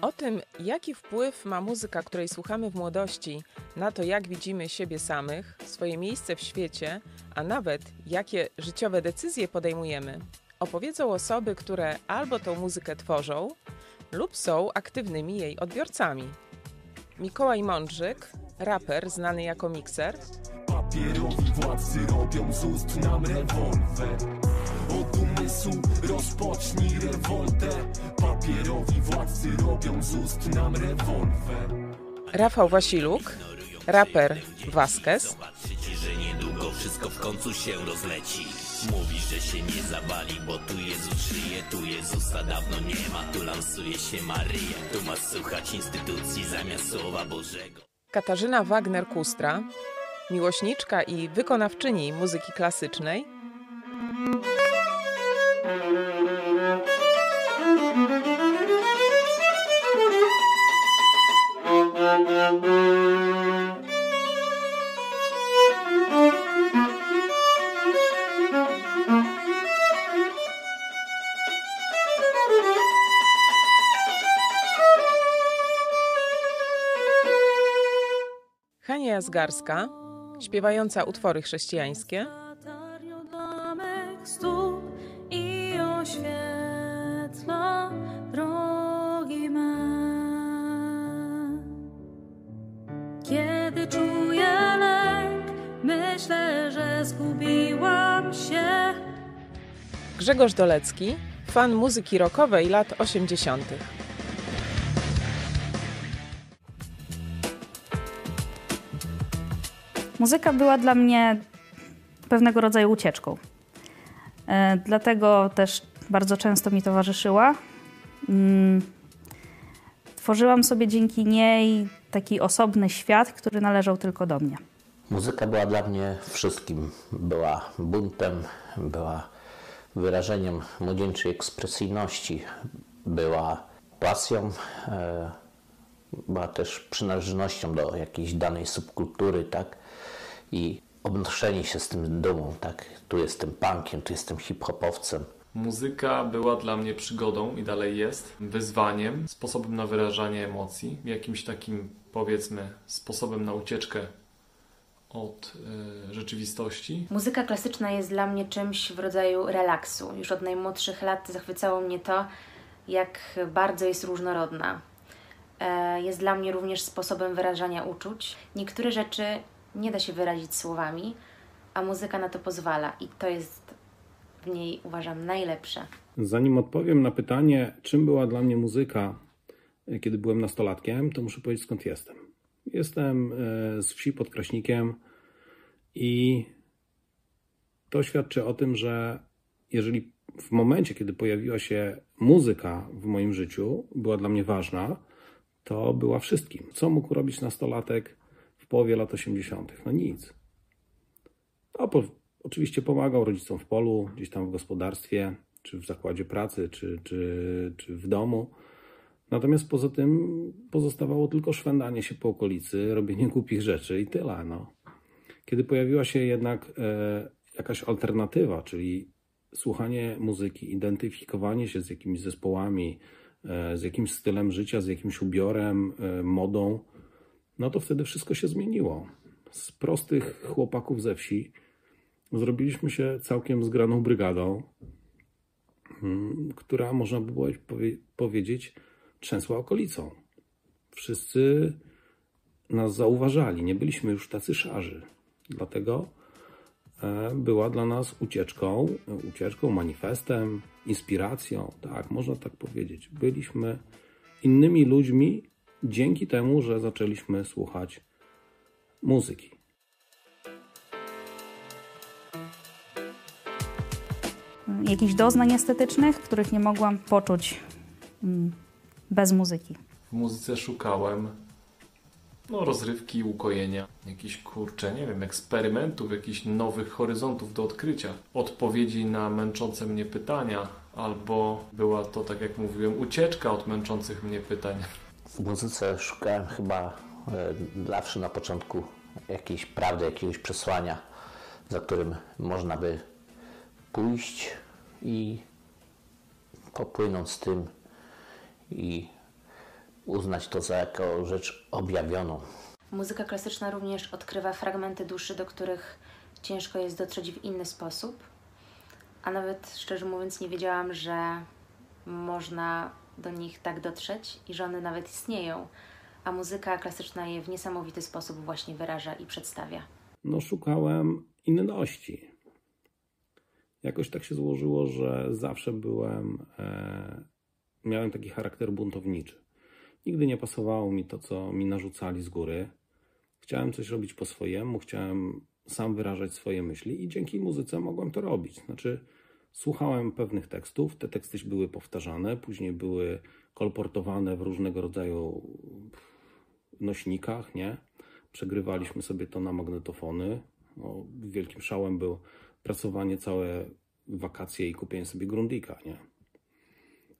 O tym, jaki wpływ ma muzyka, której słuchamy w młodości, na to, jak widzimy siebie samych, swoje miejsce w świecie, a nawet jakie życiowe decyzje podejmujemy, opowiedzą osoby, które albo tą muzykę tworzą, lub są aktywnymi jej odbiorcami. Mikołaj Mądrzyk, raper znany jako mikser, Papierowi władcy robią z ust nam rewolwer Od umysłu rozpocznij rewoltę. Papierowi władcy robią z ust nam rewolwer Rafał Wasiluk, raper Vasquez, Zobaczycie, że niedługo wszystko w końcu się rozleci. Mówi, że się nie zawali, bo tu Jezus żyje Tu Jezusa dawno nie ma, tu lansuje się Maryja. Tu masz słuchać instytucji zamiast Słowa Bożego. Katarzyna Wagner-Kustra, miłośniczka i wykonawczyni muzyki klasycznej, Hania Jazgarska, śpiewająca utwory chrześcijańskie. Kiedy czuję lęk, myślę, że zgubiłam się. Grzegorz Dolecki, fan muzyki rockowej lat 80. Muzyka była dla mnie pewnego rodzaju ucieczką. E, Dlatego też bardzo często mi towarzyszyła. Mm, Tworzyłam sobie dzięki niej taki osobny świat, który należał tylko do mnie. Muzyka była dla mnie wszystkim. Była buntem, była wyrażeniem młodzieńczej ekspresyjności, była pasją, e, była też przynależnością do jakiejś danej subkultury, tak? I obnoszenie się z tym dumą, tak? Tu jestem punkiem, tu jestem hip-hopowcem. Muzyka była dla mnie przygodą i dalej jest wyzwaniem, sposobem na wyrażanie emocji, jakimś takim powiedzmy sposobem na ucieczkę od e, rzeczywistości. Muzyka klasyczna jest dla mnie czymś w rodzaju relaksu. Już od najmłodszych lat zachwycało mnie to, jak bardzo jest różnorodna. E, Jest dla mnie również sposobem wyrażania uczuć. Niektóre rzeczy nie da się wyrazić słowami, a muzyka na to pozwala i to jest w niej uważam najlepsze. Zanim odpowiem na pytanie, czym była dla mnie muzyka, e, kiedy byłem nastolatkiem, to muszę powiedzieć skąd jestem. Jestem e, z wsi pod Kraśnikiem i to świadczy o tym, że jeżeli w momencie, kiedy pojawiła się muzyka w moim życiu, była dla mnie ważna, to była wszystkim. Co mógł robić nastolatek w połowie lat 80.? No nic. No, po, oczywiście pomagał rodzicom w polu, gdzieś tam w gospodarstwie, czy w zakładzie pracy, czy, czy, czy w domu. Natomiast poza tym pozostawało tylko szwendanie się po okolicy, robienie głupich rzeczy i tyle. No. Kiedy pojawiła się jednak e, jakaś alternatywa, czyli słuchanie muzyki, identyfikowanie się z jakimiś zespołami, e, z jakimś stylem życia, z jakimś ubiorem, e, modą, no to wtedy wszystko się zmieniło. Z prostych chłopaków ze wsi zrobiliśmy się całkiem zgraną brygadą, mm, która można by było powie- powiedzieć trzęsła okolicą. Wszyscy nas zauważali, nie byliśmy już tacy szarzy. Dlatego e, była dla nas ucieczką, ucieczką, manifestem, inspiracją. Tak, można tak powiedzieć. Byliśmy innymi ludźmi dzięki temu, że zaczęliśmy słuchać muzyki. Jakichś doznań estetycznych, których nie mogłam poczuć mm, bez muzyki. W muzyce szukałem no, rozrywki, ukojenia, jakichś kurczę, nie wiem, eksperymentów, jakichś nowych horyzontów do odkrycia, odpowiedzi na męczące mnie pytania, albo była to, tak jak mówiłem, ucieczka od męczących mnie pytań. W muzyce szukałem chyba e, zawsze na początku jakiejś prawdy, jakiegoś przesłania, za którym można by pójść i popłynąć z tym i uznać to za jako rzecz objawioną. Muzyka klasyczna również odkrywa fragmenty duszy, do których ciężko jest dotrzeć w inny sposób. A nawet szczerze mówiąc, nie wiedziałam, że można do nich tak dotrzeć i że one nawet istnieją. A muzyka klasyczna je w niesamowity sposób właśnie wyraża i przedstawia. No, szukałem inności. Jakoś tak się złożyło, że zawsze byłem, e, miałem taki charakter buntowniczy. Nigdy nie pasowało mi to, co mi narzucali z góry. Chciałem coś robić po swojemu, chciałem sam wyrażać swoje myśli i dzięki muzyce mogłem to robić. Znaczy, słuchałem pewnych tekstów, te teksty były powtarzane, później były kolportowane w różnego rodzaju nośnikach, nie? Przegrywaliśmy sobie to na magnetofony. No, wielkim szałem był pracowanie całe wakacje i kupienie sobie Grundika, nie?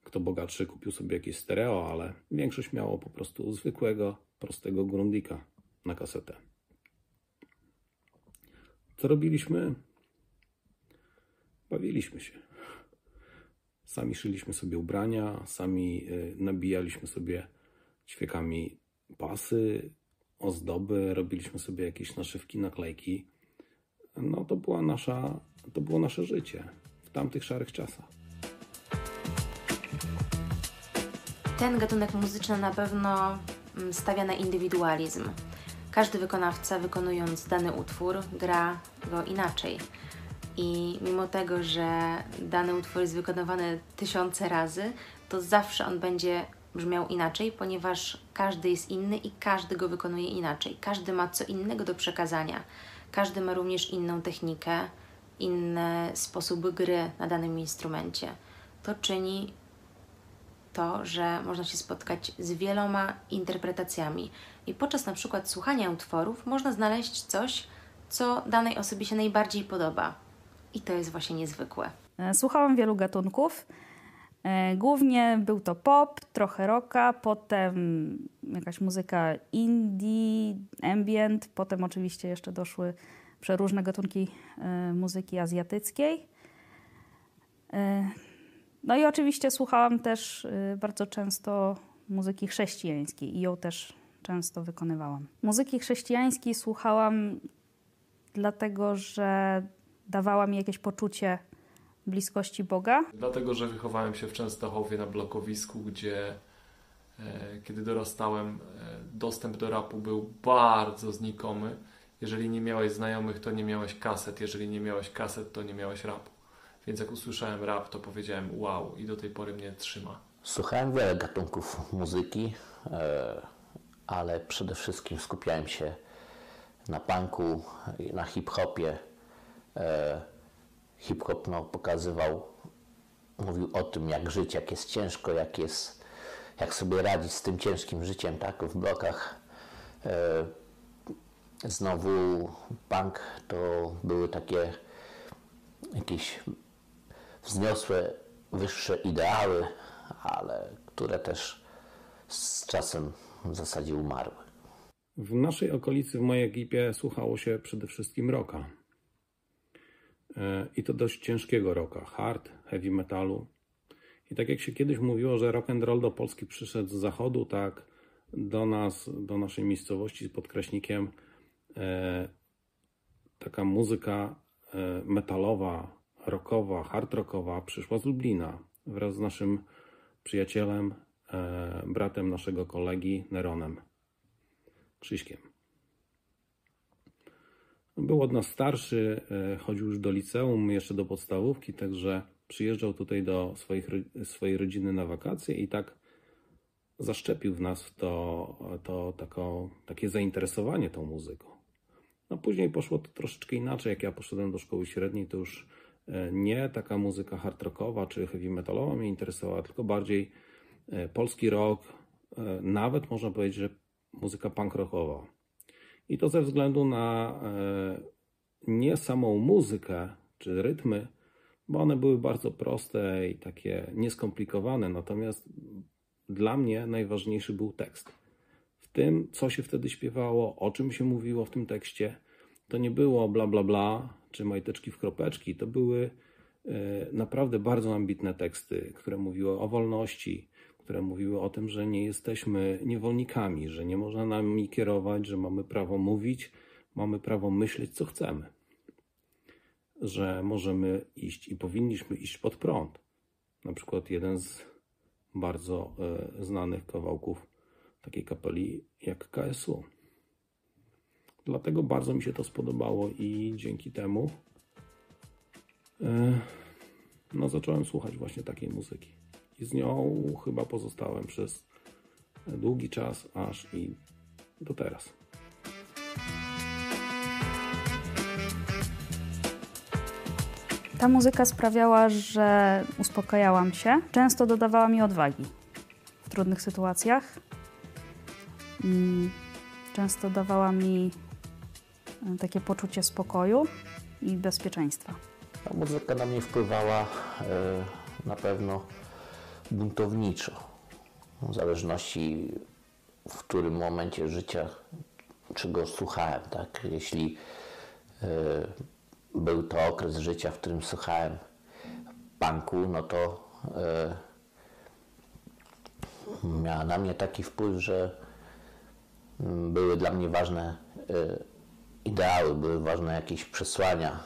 Kto bogatszy kupił sobie jakieś stereo, ale większość miało po prostu zwykłego, prostego Grundika na kasetę. Co robiliśmy? Bawiliśmy się. Sami szyliśmy sobie ubrania, sami y, nabijaliśmy sobie ćwiekami pasy, ozdoby, robiliśmy sobie jakieś naszywki, naklejki. No to była nasza, to było nasze życie w tamtych szarych czasach. Ten gatunek muzyczny na pewno mm, stawia na indywidualizm. Każdy wykonawca, wykonując dany utwór, gra go inaczej. I mimo tego, że dany utwór jest wykonywany tysiące razy, to zawsze on będzie brzmiał inaczej, ponieważ każdy jest inny i każdy go wykonuje inaczej. Każdy ma co innego do przekazania. Każdy ma również inną technikę, inne sposoby gry na danym instrumencie. To czyni to, że można się spotkać z wieloma interpretacjami i podczas na przykład słuchania utworów można znaleźć coś, co danej osobie się najbardziej podoba. I to jest właśnie niezwykłe. E, słuchałam wielu gatunków. E, głównie był to pop, trochę rocka, potem jakaś muzyka indie, ambient, potem oczywiście jeszcze doszły przeróżne gatunki e, muzyki azjatyckiej. No i oczywiście słuchałam też bardzo często muzyki chrześcijańskiej i ją też często wykonywałam. Muzyki chrześcijańskiej słuchałam dlatego, że dawała mi jakieś poczucie bliskości Boga. Dlatego, że wychowałem się w Częstochowie na blokowisku, gdzie e, kiedy dorastałem, e, dostęp do rapu był bardzo znikomy. Jeżeli nie miałeś znajomych, to nie miałeś kaset. Jeżeli nie miałeś kaset, to nie miałeś rapu. Więc jak usłyszałem rap, to powiedziałem wow i do tej pory mnie trzyma. Słuchałem wiele gatunków muzyki, e, ale przede wszystkim skupiałem się na punku, na hip-hopie. E, hip-hop no, pokazywał, mówił o tym, jak żyć, jak jest ciężko, jak jest, jak sobie radzić z tym ciężkim życiem, tak, w blokach. E, znowu punk to były takie jakieś wzniosłe, wyższe ideały, ale które też z czasem w zasadzie umarły. W naszej okolicy, w mojej ekipie, słuchało się przede wszystkim rocka. E, I to dość ciężkiego rocka, hard, heavy metalu. I tak jak się kiedyś mówiło, że rock and roll do Polski przyszedł z zachodu, tak do nas, do naszej miejscowości pod Kraśnikiem e, taka muzyka e, metalowa, rockowa, hard rockowa przyszła z Lublina wraz z naszym przyjacielem, bratem naszego kolegi Neronem Krzyśkiem. Był od nas starszy, e, chodził już do liceum, jeszcze do podstawówki, także przyjeżdżał tutaj do swoich, swojej rodziny na wakacje i tak zaszczepił w nas to, to tako, takie zainteresowanie tą muzyką. No później poszło to troszeczkę inaczej. Jak ja poszedłem do szkoły średniej, to już e, nie taka muzyka hard rockowa czy heavy metalowa mnie interesowała, tylko bardziej e, polski rock, nawet można powiedzieć, że muzyka punk rockowa. I to ze względu na e, nie samą muzykę czy rytmy, bo one były bardzo proste i takie nieskomplikowane, natomiast dla mnie najważniejszy był tekst. W tym, co się wtedy śpiewało, o czym się mówiło w tym tekście, to nie było bla bla bla czy majteczki w kropeczki, to były e, naprawdę bardzo ambitne teksty, które mówiły o wolności, które mówiły o tym, że nie jesteśmy niewolnikami, że nie można nami kierować, że mamy prawo mówić, mamy prawo myśleć, co chcemy. Że możemy iść i powinniśmy iść pod prąd. Na przykład jeden z bardzo e, znanych kawałków takiej kapeli jak KSU. Dlatego bardzo mi się to spodobało i dzięki temu e, no, zacząłem słuchać właśnie takiej muzyki. I z nią chyba pozostałem przez długi czas, aż i do teraz. Ta muzyka sprawiała, że uspokajałam się. Często dodawała mi odwagi w trudnych sytuacjach. Mm, często dawała mi e, takie poczucie spokoju i bezpieczeństwa. Ta muzyka na mnie wpływała e, na pewno buntowniczo. W zależności w którym momencie życia czego słuchałem, tak? Jeśli e, był to okres życia, w którym słuchałem punku, no to miała na mnie taki wpływ, że były dla mnie ważne ideały, były ważne jakieś przesłania,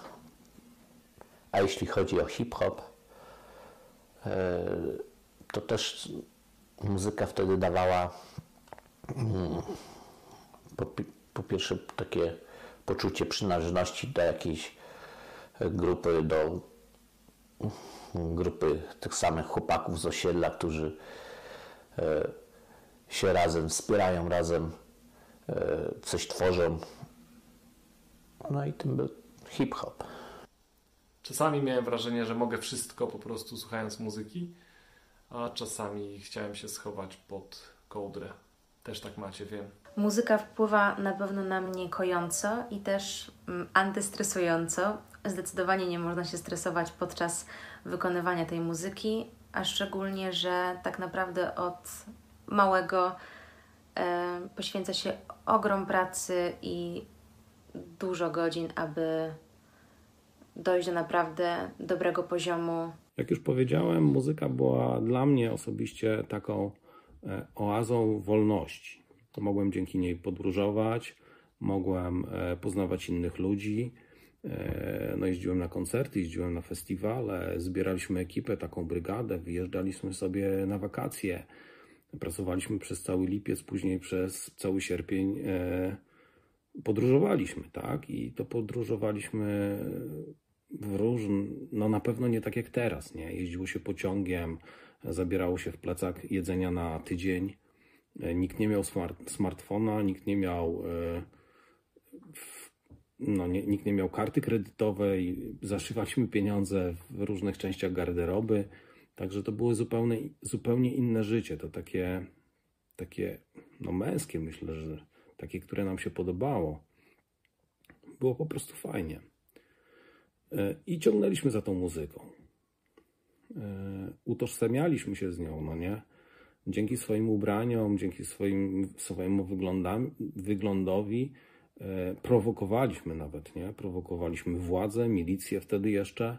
a jeśli chodzi o hip-hop, e, to też muzyka wtedy dawała mm, po, po pierwsze takie poczucie przynależności do jakiejś grupy, do grupy tych samych chłopaków z osiedla, którzy e, się razem wspierają, razem e, coś tworzą. No i tym był hip-hop. Czasami miałem wrażenie, że mogę wszystko po prostu słuchając muzyki, a czasami chciałem się schować pod kołdrę. Też tak macie, wiem. Muzyka wpływa na pewno na mnie kojąco i też mm, antystresująco. Zdecydowanie nie można się stresować podczas wykonywania tej muzyki, a szczególnie, że tak naprawdę od małego e, poświęca się ogrom pracy i dużo godzin, aby dojść do naprawdę dobrego poziomu. Jak już powiedziałem, muzyka była dla mnie osobiście taką e, oazą wolności. Mogłem dzięki niej podróżować, mogłem e, poznawać innych ludzi. E, no, jeździłem na koncerty, jeździłem na festiwale, zbieraliśmy ekipę, taką brygadę, wyjeżdżaliśmy sobie na wakacje. Pracowaliśmy przez cały lipiec, później przez cały sierpień podróżowaliśmy, tak? I to podróżowaliśmy różn, no na pewno nie tak jak teraz, nie? Jeździło się pociągiem, zabierało się w plecak jedzenia na tydzień. E, nikt nie miał smart, smartfona, nikt nie miał e, no, nie, nikt nie miał karty kredytowej, zaszywaliśmy pieniądze w różnych częściach garderoby, także to było zupełnie, zupełnie inne życie, to takie, takie no męskie myślę, że takie, które nam się podobało. Było po prostu fajnie. E, I ciągnęliśmy za tą muzyką. E, utożsamialiśmy się z nią, no nie? Dzięki swoim ubraniom, dzięki swoim, swojemu wyglądowi e, prowokowaliśmy nawet, nie? Prowokowaliśmy władzę, milicję wtedy jeszcze,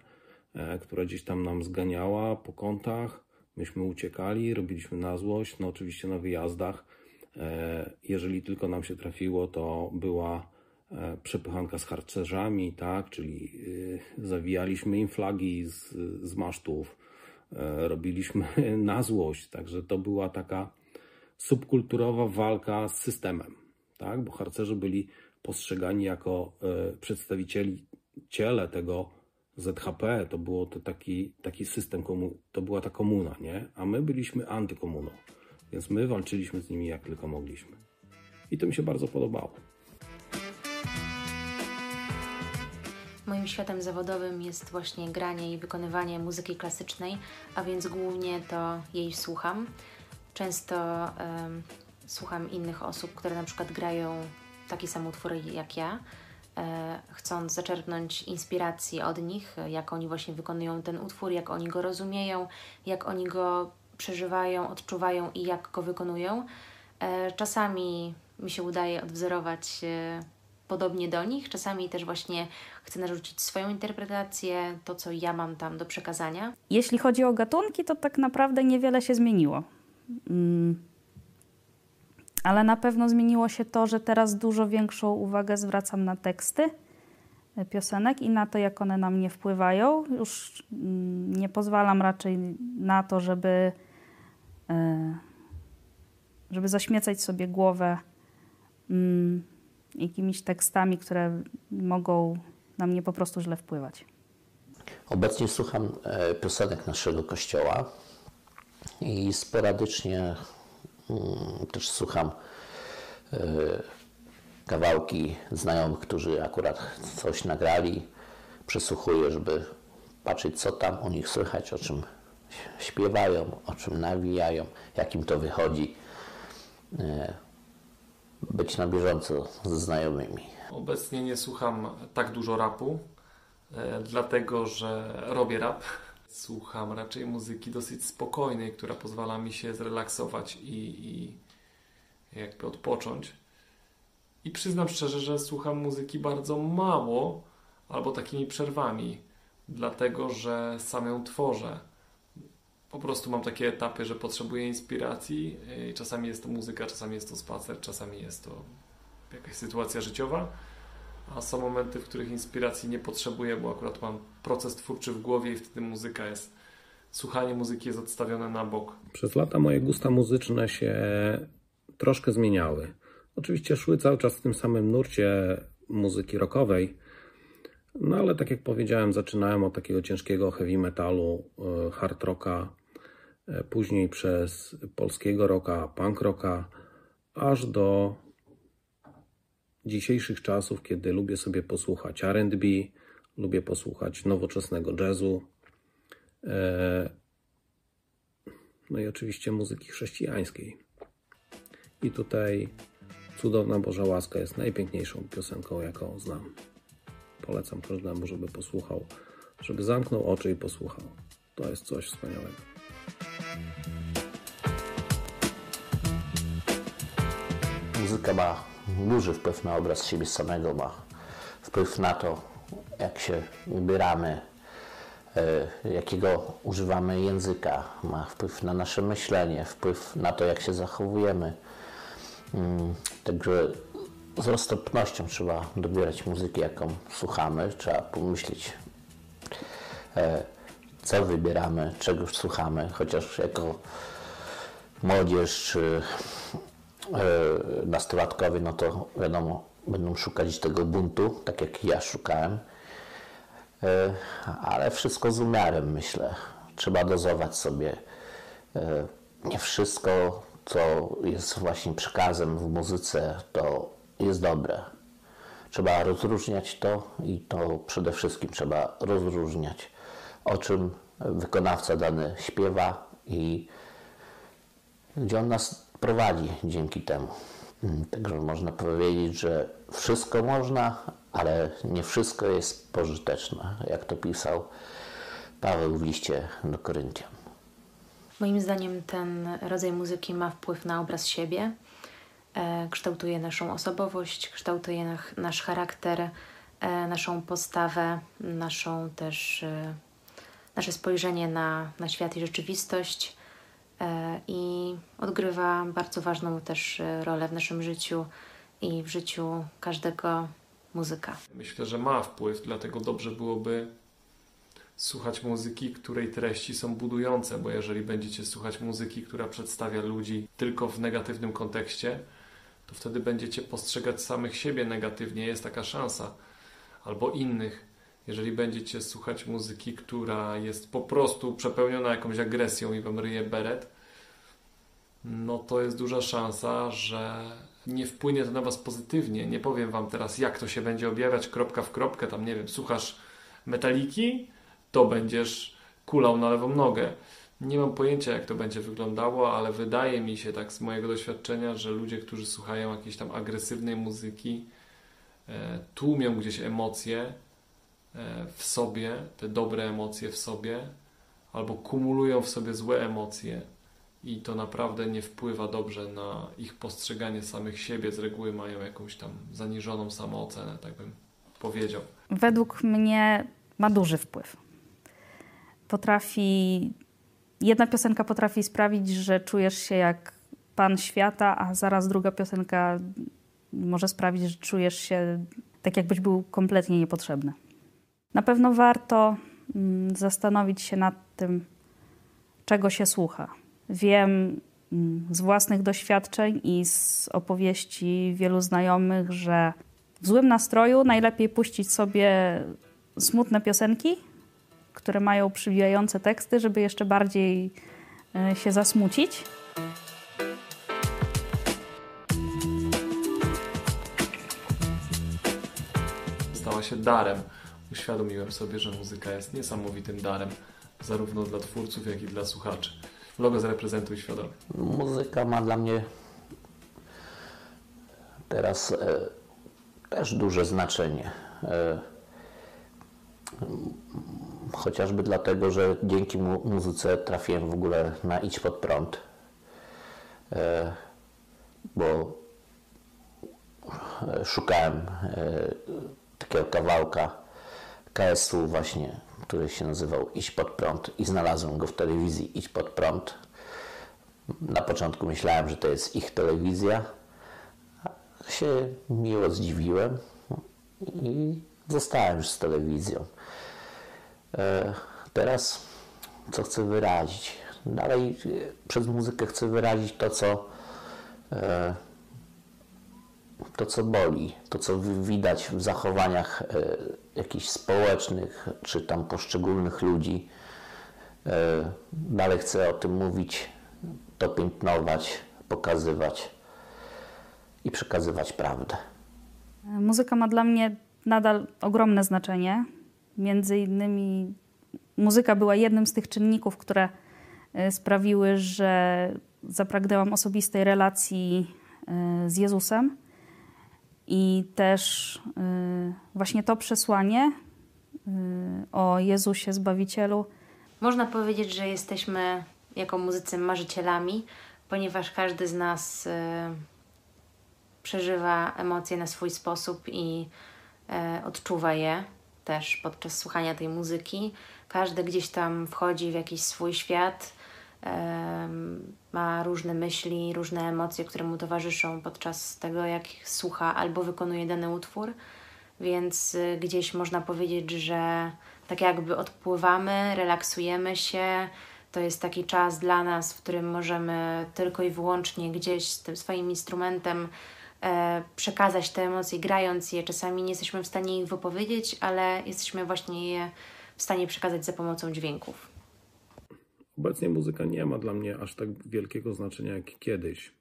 która gdzieś tam nam zganiała po kątach. Myśmy uciekali, robiliśmy na złość, no oczywiście na wyjazdach. Jeżeli tylko nam się trafiło, to była przepychanka z harcerzami, tak, czyli e, zawijaliśmy im flagi z, z masztów, e, robiliśmy na złość, także to była taka subkulturowa walka z systemem, tak, bo harcerze byli postrzegani jako przedstawicieli ciele tego ZHP, to było to taki, taki system, to była ta komuna, nie? A my byliśmy antykomuną, więc my walczyliśmy z nimi jak tylko mogliśmy. I to mi się bardzo podobało. Moim światem zawodowym jest właśnie granie i wykonywanie muzyki klasycznej, a więc głównie to jej słucham. Często um, słucham innych osób, które na przykład grają takie same utwory jak ja, e, chcąc zaczerpnąć inspiracji od nich, jak oni właśnie wykonują ten utwór, jak oni go rozumieją, jak oni go przeżywają, odczuwają i jak go wykonują. E, czasami mi się udaje odwzorować e, podobnie do nich. Czasami też właśnie chcę narzucić swoją interpretację, to co ja mam tam do przekazania. Jeśli chodzi o gatunki, to tak naprawdę niewiele się zmieniło. Mm. Ale na pewno zmieniło się to, że teraz dużo większą uwagę zwracam na teksty piosenek i na to, jak one na mnie wpływają. Już mm, nie pozwalam raczej na to, żeby, e, żeby zaśmiecać sobie głowę mm, jakimiś tekstami, które mogą na mnie po prostu źle wpływać. Obecnie słucham e, piosenek naszego kościoła i sporadycznie mm, też słucham e, kawałki znajomych, którzy akurat coś nagrali. Przesłuchuję, żeby patrzeć, co tam u nich słychać, o czym śpiewają, o czym nawijają, jak im to wychodzi. Być na bieżąco ze znajomymi. Obecnie nie słucham tak dużo rapu, e, dlatego że robię rap. Słucham raczej muzyki dosyć spokojnej, która pozwala mi się zrelaksować i, i jakby odpocząć. I przyznam szczerze, że słucham muzyki bardzo mało albo takimi przerwami, dlatego że sam ją tworzę. Po prostu mam takie etapy, że potrzebuję inspiracji. I czasami jest to muzyka, czasami jest to spacer, czasami jest to jakaś sytuacja życiowa. A są momenty, w których inspiracji nie potrzebuję, bo akurat mam proces twórczy w głowie i wtedy muzyka jest, słuchanie muzyki jest odstawione na bok. Przez lata moje gusta muzyczne się troszkę zmieniały. Oczywiście szły cały czas w tym samym nurcie muzyki rockowej, no ale tak jak powiedziałem, zaczynałem od takiego ciężkiego heavy metalu, e, hard rocka, e, później przez polskiego rocka, punk rocka, aż do dzisiejszych czasów, kiedy lubię sobie posłuchać R&B, lubię posłuchać nowoczesnego jazzu, e, no i oczywiście muzyki chrześcijańskiej. I tutaj Cudowna Boża Łaska jest najpiękniejszą piosenką, jaką znam. Polecam każdemu, żeby posłuchał, żeby zamknął oczy i posłuchał. To jest coś wspaniałego. Muzyka ma duży wpływ na obraz siebie samego, ma wpływ na to, jak się ubieramy, e, jakiego używamy języka, ma wpływ na nasze myślenie, wpływ na to, jak się zachowujemy Mm, także z roztropnością trzeba dobierać muzykę, jaką słuchamy. Trzeba pomyśleć, e, co wybieramy, czego słuchamy, chociaż jako młodzież czy e, nastolatkowie, no to wiadomo, będą szukać tego buntu, tak jak ja szukałem. E, ale wszystko z umiarem, myślę. Trzeba dozować sobie. Nie wszystko co jest właśnie przekazem w muzyce, to jest dobre. Trzeba rozróżniać to i to przede wszystkim trzeba rozróżniać, o czym wykonawca dany śpiewa i gdzie on nas prowadzi dzięki temu. Także można powiedzieć, że wszystko można, ale nie wszystko jest pożyteczne, jak to pisał Paweł w liście do Koryntian. Moim zdaniem ten rodzaj muzyki ma wpływ na obraz siebie, e, kształtuje naszą osobowość, kształtuje nasz charakter, e, naszą postawę, naszą też, e, nasze spojrzenie na, na świat i rzeczywistość e, i odgrywa bardzo ważną też e, rolę w naszym życiu i w życiu każdego muzyka. Myślę, że ma wpływ, dlatego dobrze byłoby słuchać muzyki, której treści są budujące, bo jeżeli będziecie słuchać muzyki, która przedstawia ludzi tylko w negatywnym kontekście, to wtedy będziecie postrzegać samych siebie negatywnie, jest taka szansa, albo innych. Jeżeli będziecie słuchać muzyki, która jest po prostu przepełniona jakąś agresją i wam ryje beret, no to jest duża szansa, że nie wpłynie to na was pozytywnie. Nie powiem wam teraz, jak to się będzie objawiać kropka w kropkę, tam nie wiem, słuchasz metaliki, to będziesz kulał na lewą nogę. Nie mam pojęcia, jak to będzie wyglądało, ale wydaje mi się tak z mojego doświadczenia, że ludzie, którzy słuchają jakiejś tam agresywnej muzyki, e, tłumią gdzieś emocje w sobie, te dobre emocje w sobie, albo kumulują w sobie złe emocje i to naprawdę nie wpływa dobrze na ich postrzeganie samych siebie. Z reguły mają jakąś tam zaniżoną samoocenę, tak bym powiedział. Według mnie ma duży wpływ potrafi jedna piosenka potrafi sprawić, że czujesz się jak pan świata, a zaraz druga piosenka może sprawić, że czujesz się tak, jakbyś był kompletnie niepotrzebny. Na pewno warto mm, zastanowić się nad tym, czego się słucha. Wiem mm, z własnych doświadczeń i z opowieści wielu znajomych, że w złym nastroju najlepiej puścić sobie smutne piosenki, które mają przybijające teksty, żeby jeszcze bardziej e, się zasmucić. Stała się darem. Uświadomiłem sobie, że muzyka jest niesamowitym darem, zarówno dla twórców, jak i dla słuchaczy. Logo zareprezentuj świadomie. Muzyka ma dla mnie teraz e, też duże znaczenie. E, chociażby dlatego, że dzięki mu muzyce trafiłem w ogóle na Idź Pod Prąd, e, bo szukałem e, takiego kawałka KS-u właśnie, który się nazywał Idź Pod Prąd i znalazłem go w telewizji Idź Pod Prąd. Na początku myślałem, że to jest ich telewizja, się miło zdziwiłem i zostałem już z telewizją. E, teraz co chcę wyrazić? Dalej e, przez muzykę chcę wyrazić to, co e, to, co boli, to, co widać w zachowaniach jakichś społecznych, czy tam poszczególnych ludzi. Dalej chcę o tym mówić, to piętnować, pokazywać i przekazywać prawdę. Muzyka ma dla mnie nadal ogromne znaczenie. Między innymi muzyka była jednym z tych czynników, które e, sprawiły, że zapragnęłam osobistej relacji e, z Jezusem. I też e, właśnie to przesłanie o Jezusie Zbawicielu. Można powiedzieć, że jesteśmy jako muzycy marzycielami, ponieważ każdy z nas przeżywa emocje na swój sposób i odczuwa je też podczas słuchania tej muzyki. Każdy gdzieś tam wchodzi w jakiś swój świat, ma różne myśli, różne emocje, które mu towarzyszą podczas tego, jak słucha albo wykonuje dany utwór. Więc y, gdzieś można powiedzieć, że tak jakby odpływamy, relaksujemy się. To jest taki czas dla nas, w którym możemy tylko i wyłącznie gdzieś z tym swoim instrumentem e, przekazać te emocje, grając je. Czasami nie jesteśmy w stanie ich wypowiedzieć, ale jesteśmy właśnie je w stanie przekazać za pomocą dźwięków. Obecnie muzyka nie ma dla mnie aż tak wielkiego znaczenia jak kiedyś.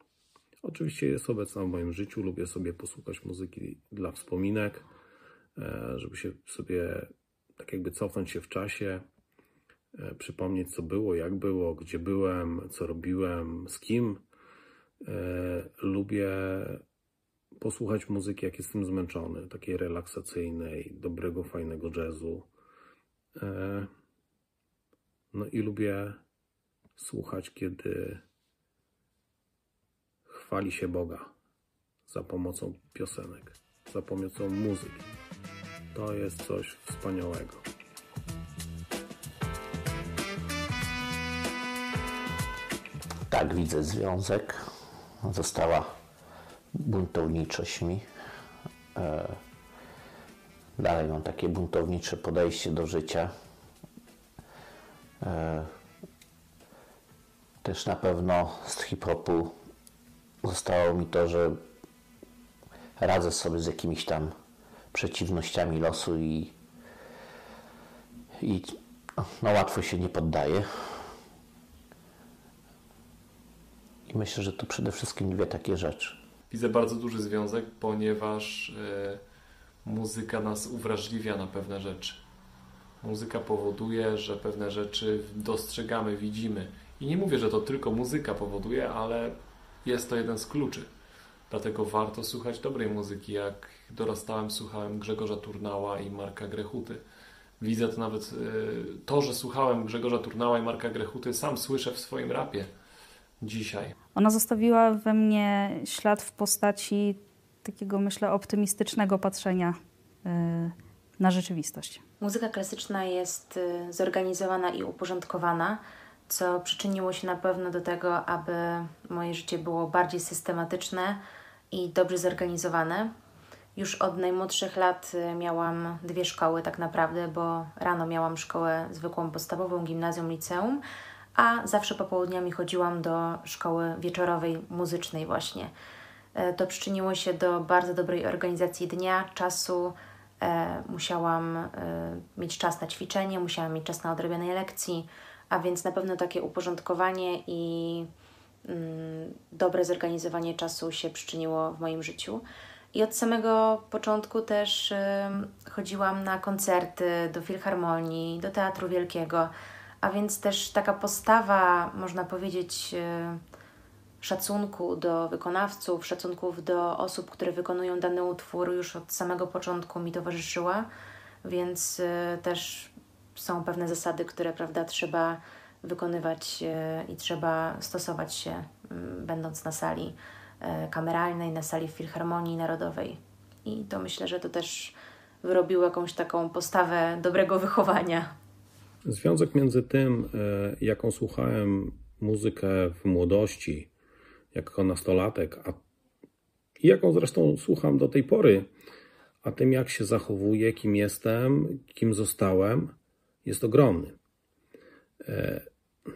Oczywiście jest obecna w moim życiu, lubię sobie posłuchać muzyki dla wspominek, e, żeby się sobie tak jakby cofnąć się w czasie, e, przypomnieć co było, jak było, gdzie byłem, co robiłem, z kim. E, lubię posłuchać muzyki, jak jestem zmęczony, takiej relaksacyjnej, dobrego, fajnego jazzu. No i lubię słuchać, kiedy chwali się Boga za pomocą piosenek, za pomocą muzyki. To jest coś wspaniałego. Tak, widzę związek. Została buntowniczość mi. E, dalej mam takie buntownicze podejście do życia. Też na pewno z hip-hopu zostało mi to, że radzę sobie z jakimiś tam przeciwnościami losu i, i no, łatwo się nie poddaję. I myślę, że to przede wszystkim dwie takie rzeczy widzę bardzo duży związek, ponieważ e, muzyka nas uwrażliwia na pewne rzeczy. Muzyka powoduje, że pewne rzeczy dostrzegamy, widzimy. I nie mówię, że to tylko muzyka powoduje, ale jest to jeden z kluczy. Dlatego warto słuchać dobrej muzyki. Jak dorastałem, słuchałem Grzegorza Turnała i Marka Grechuty. Widzę to nawet, e, to, że słuchałem Grzegorza Turnała i Marka Grechuty, sam słyszę w swoim rapie dzisiaj. Ona zostawiła we mnie ślad w postaci takiego, myślę, optymistycznego patrzenia y, na rzeczywistość. Muzyka klasyczna jest y, zorganizowana i uporządkowana, co przyczyniło się na pewno do tego, aby moje życie było bardziej systematyczne i dobrze zorganizowane. Już od najmłodszych lat y, miałam dwie szkoły, tak naprawdę, bo rano miałam szkołę zwykłą podstawową, gimnazjum, liceum, a zawsze popołudniami chodziłam do szkoły wieczorowej, muzycznej, właśnie. E, to przyczyniło się do bardzo dobrej organizacji dnia, czasu. E, musiałam e, mieć czas na ćwiczenie, musiałam mieć czas na odrabianie lekcji, a więc na pewno takie uporządkowanie i mm, dobre zorganizowanie czasu się przyczyniło w moim życiu. I od samego początku też chodziłam na koncerty, do filharmonii, do teatru wielkiego, a więc też taka postawa, można powiedzieć, szacunku do wykonawców, szacunków do osób, które wykonują dany utwór, już od samego początku mi towarzyszyła, więc y, też są pewne zasady, które prawda, trzeba wykonywać y, i trzeba stosować się, mm, będąc na sali y, kameralnej, na sali Filharmonii Narodowej. I to myślę, że to też wyrobiło jakąś taką postawę dobrego wychowania. Związek między tym, jaką słuchałem muzykę w młodości, jako nastolatek, a jaką zresztą słucham do tej pory, a tym jak się zachowuję, kim jestem, kim zostałem, jest ogromny. E,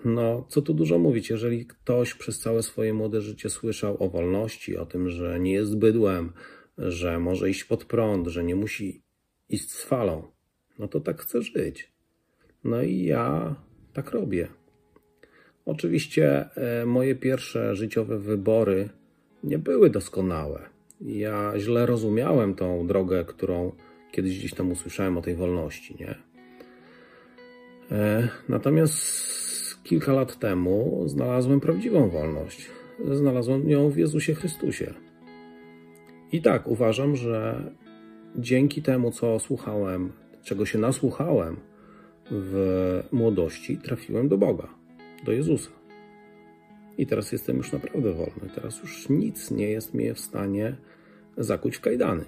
no, co tu dużo mówić, jeżeli ktoś przez całe swoje młode życie słyszał o wolności, o tym, że nie jest bydłem, że może iść pod prąd, że nie musi iść z falą, no to tak chce żyć. No i ja tak robię. Oczywiście e, moje pierwsze życiowe wybory nie były doskonałe. Ja źle rozumiałem tą drogę, którą kiedyś gdzieś tam usłyszałem o tej wolności, nie? E, natomiast kilka lat temu znalazłem prawdziwą wolność. Znalazłem ją w Jezusie Chrystusie. I tak uważam, że dzięki temu, co słuchałem, czego się nasłuchałem w młodości, trafiłem do Boga do Jezusa. I teraz jestem już naprawdę wolny. Teraz już nic nie jest mnie w stanie zakuć w kajdany.